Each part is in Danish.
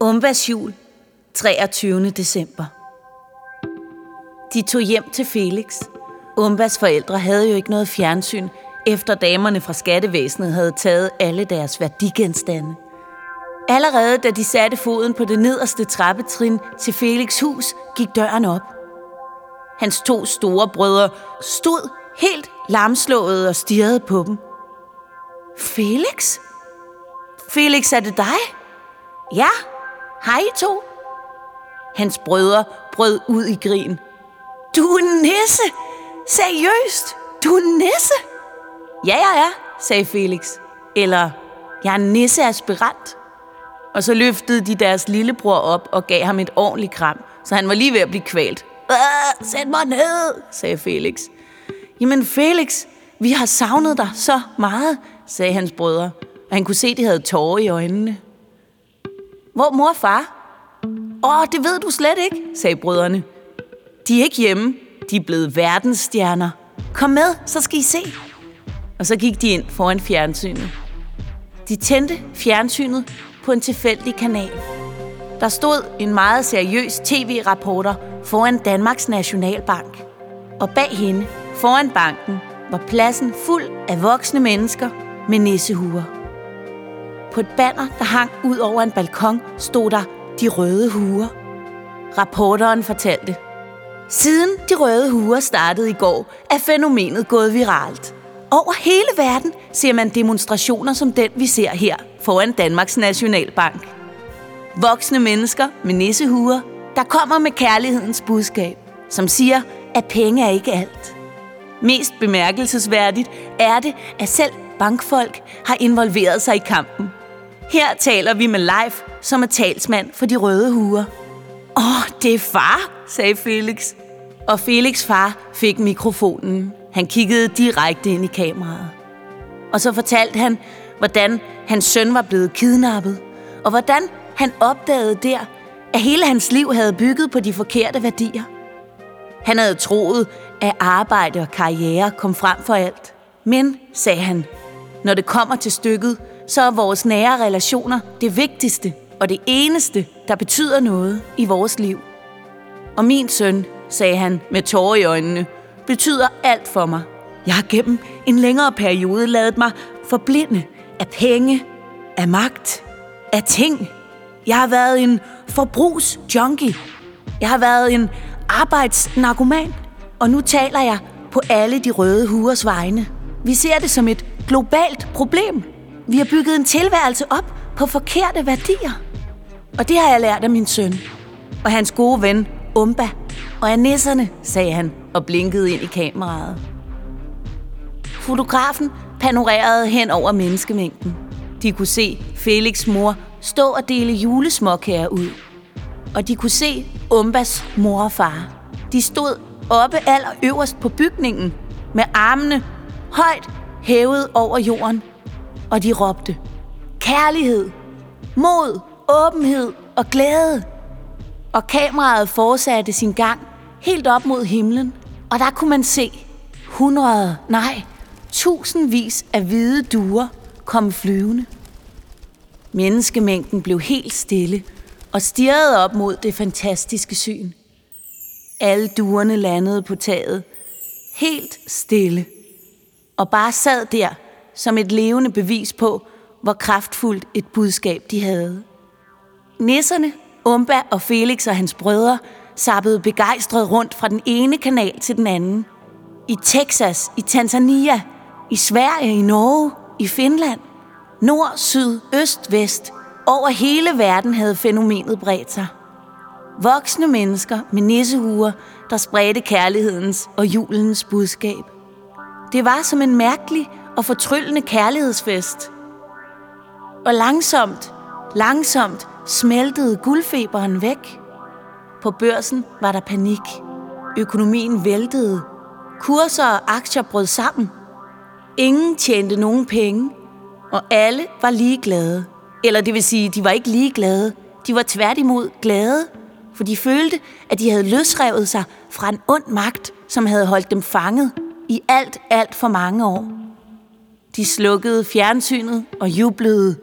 Umbas jul, 23. december. De tog hjem til Felix. Umbas forældre havde jo ikke noget fjernsyn, efter damerne fra skattevæsenet havde taget alle deres værdigenstande. Allerede da de satte foden på det nederste trappetrin til Felix hus, gik døren op. Hans to store brødre stod helt lamslået og stirrede på dem. Felix? Felix, er det dig? Ja, hej to. Hans brødre brød ud i grin. Du er nisse! Seriøst? Du er nisse? Ja, jeg er, sagde Felix. Eller, jeg er en nisseaspirant. Og så løftede de deres lillebror op og gav ham et ordentligt kram, så han var lige ved at blive kvalt. Sæt mig ned, sagde Felix. Jamen Felix, vi har savnet dig så meget, sagde hans brødre, og han kunne se, at de havde tårer i øjnene. Hvor mor og far? Åh, det ved du slet ikke, sagde brødrene. De er ikke hjemme. De er blevet verdensstjerner. Kom med, så skal I se. Og så gik de ind foran fjernsynet. De tændte fjernsynet på en tilfældig kanal. Der stod en meget seriøs tv-rapporter foran Danmarks Nationalbank. Og bag hende, foran banken, var pladsen fuld af voksne mennesker med nissehuer. På et banner, der hang ud over en balkon, stod der De Røde Huer. Rapporteren fortalte, Siden De Røde Huer startede i går, er fænomenet gået viralt. Over hele verden ser man demonstrationer som den, vi ser her foran Danmarks Nationalbank. Voksne mennesker med nissehuer, der kommer med kærlighedens budskab, som siger, at penge er ikke alt. Mest bemærkelsesværdigt er det, at selv bankfolk har involveret sig i kampen. Her taler vi med Leif, som er talsmand for de røde huer. Åh, det er far, sagde Felix. Og Felix far fik mikrofonen. Han kiggede direkte ind i kameraet. Og så fortalte han, hvordan hans søn var blevet kidnappet, og hvordan han opdagede der, at hele hans liv havde bygget på de forkerte værdier. Han havde troet, at arbejde og karriere kom frem for alt. Men, sagde han, når det kommer til stykket, så er vores nære relationer det vigtigste og det eneste, der betyder noget i vores liv. Og min søn, sagde han med tårer i øjnene, betyder alt for mig. Jeg har gennem en længere periode lavet mig forblinde af penge, af magt, af ting. Jeg har været en forbrugsjunkie. Jeg har været en arbejdsnarkoman. Og nu taler jeg på alle de røde huers vegne. Vi ser det som et globalt problem. Vi har bygget en tilværelse op på forkerte værdier. Og det har jeg lært af min søn. Og hans gode ven, Umba. Og af nisserne, sagde han og blinkede ind i kameraet. Fotografen panorerede hen over menneskemængden. De kunne se Felix mor stå og dele julesmåkager ud. Og de kunne se Umbas mor og far. De stod oppe aller øverst på bygningen med armene højt hævet over jorden. Og de råbte kærlighed, mod, åbenhed og glæde. Og kameraet fortsatte sin gang helt op mod himlen. Og der kunne man se hundrede, nej, tusindvis af hvide duer komme flyvende. Menneskemængden blev helt stille og stirrede op mod det fantastiske syn. Alle duerne landede på taget, helt stille, og bare sad der som et levende bevis på, hvor kraftfuldt et budskab de havde. Nisserne, Umba og Felix og hans brødre sappede begejstret rundt fra den ene kanal til den anden. I Texas, i Tanzania, i Sverige, i Norge, i Finland. Nord, syd, øst, vest. Over hele verden havde fænomenet bredt sig. Voksne mennesker med nissehuer, der spredte kærlighedens og julens budskab. Det var som en mærkelig og fortryllende kærlighedsfest. Og langsomt, langsomt smeltede guldfeberen væk. På børsen var der panik. Økonomien væltede. Kurser og aktier brød sammen. Ingen tjente nogen penge, og alle var ligeglade. Eller det vil sige, de var ikke ligeglade. De var tværtimod glade, for de følte, at de havde løsrevet sig fra en ond magt, som havde holdt dem fanget i alt, alt for mange år. De slukkede fjernsynet og jublede.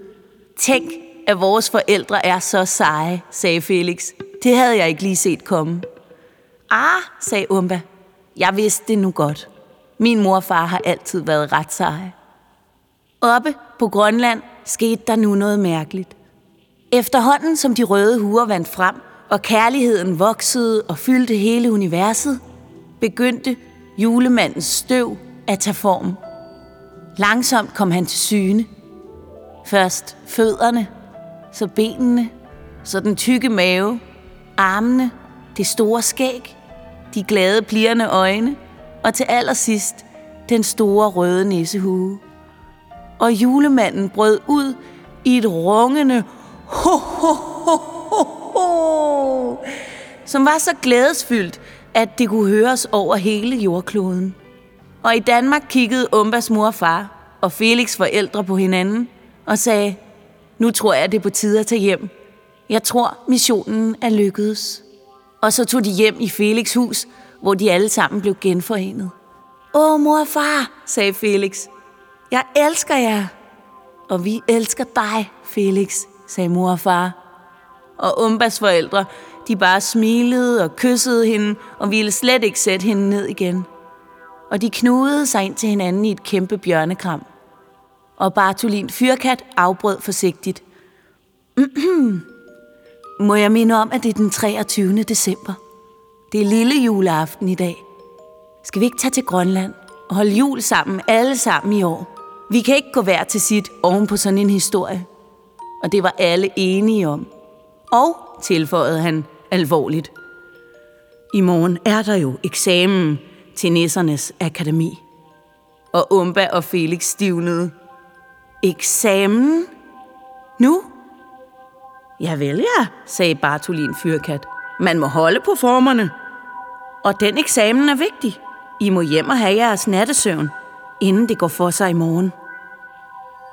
Tænk, at vores forældre er så seje, sagde Felix. Det havde jeg ikke lige set komme. Ah, sagde Umba. Jeg vidste det nu godt. Min mor og far har altid været ret seje. Oppe på Grønland skete der nu noget mærkeligt. Efterhånden som de røde huer vandt frem, og kærligheden voksede og fyldte hele universet, begyndte julemandens støv at tage form. Langsomt kom han til syne. Først fødderne, så benene, så den tykke mave, armene, det store skæg, de glade plirrende øjne, og til allersidst den store røde nissehue. Og julemanden brød ud i et rungende ho, ho, ho, ho, ho, som var så glædesfyldt, at det kunne høres over hele jordkloden. Og i Danmark kiggede Umbas mor og far og Felix forældre på hinanden og sagde, nu tror jeg, det er på tide at tage hjem. Jeg tror, missionen er lykkedes. Og så tog de hjem i Felix hus, hvor de alle sammen blev genforenet. Åh, mor og far, sagde Felix. Jeg elsker jer. Og vi elsker dig, Felix, sagde mor og far. Og Umbas forældre, de bare smilede og kyssede hende og ville slet ikke sætte hende ned igen. Og de knudede sig ind til hinanden i et kæmpe bjørnekram. Og Bartolin Fyrkat afbrød forsigtigt. Må jeg minde om, at det er den 23. december. Det er lille juleaften i dag. Skal vi ikke tage til Grønland og holde jul sammen, alle sammen i år? Vi kan ikke gå hver til sit oven på sådan en historie. Og det var alle enige om. Og, tilføjede han alvorligt, i morgen er der jo eksamen til Nissernes Akademi. Og Umba og Felix stivnede. Eksamen? Nu? Ja vel ja, sagde Bartolin Fyrkat. Man må holde på formerne. Og den eksamen er vigtig. I må hjem og have jeres nattesøvn, inden det går for sig i morgen.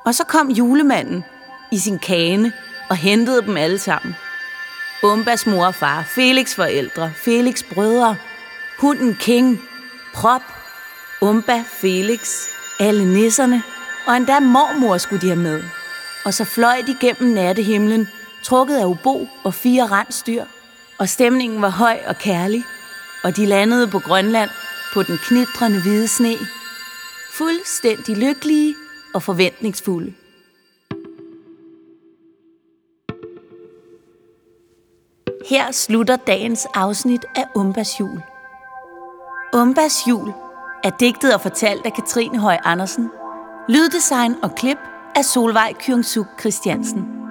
Og så kom julemanden i sin kane og hentede dem alle sammen. Umbas mor og far, Felix forældre, Felix brødre, hunden King, Prop, Umba, Felix, alle nisserne, og endda mormor skulle de have med. Og så fløj de gennem nattehimlen, trukket af ubo og fire rensdyr, og stemningen var høj og kærlig, og de landede på Grønland på den knitrende hvide sne, fuldstændig lykkelige og forventningsfulde. Her slutter dagens afsnit af Umbas jul. Umbas jul er digtet og fortalt af Katrine Høj Andersen. Lyddesign og klip af Solvej Kyungsuk Christiansen.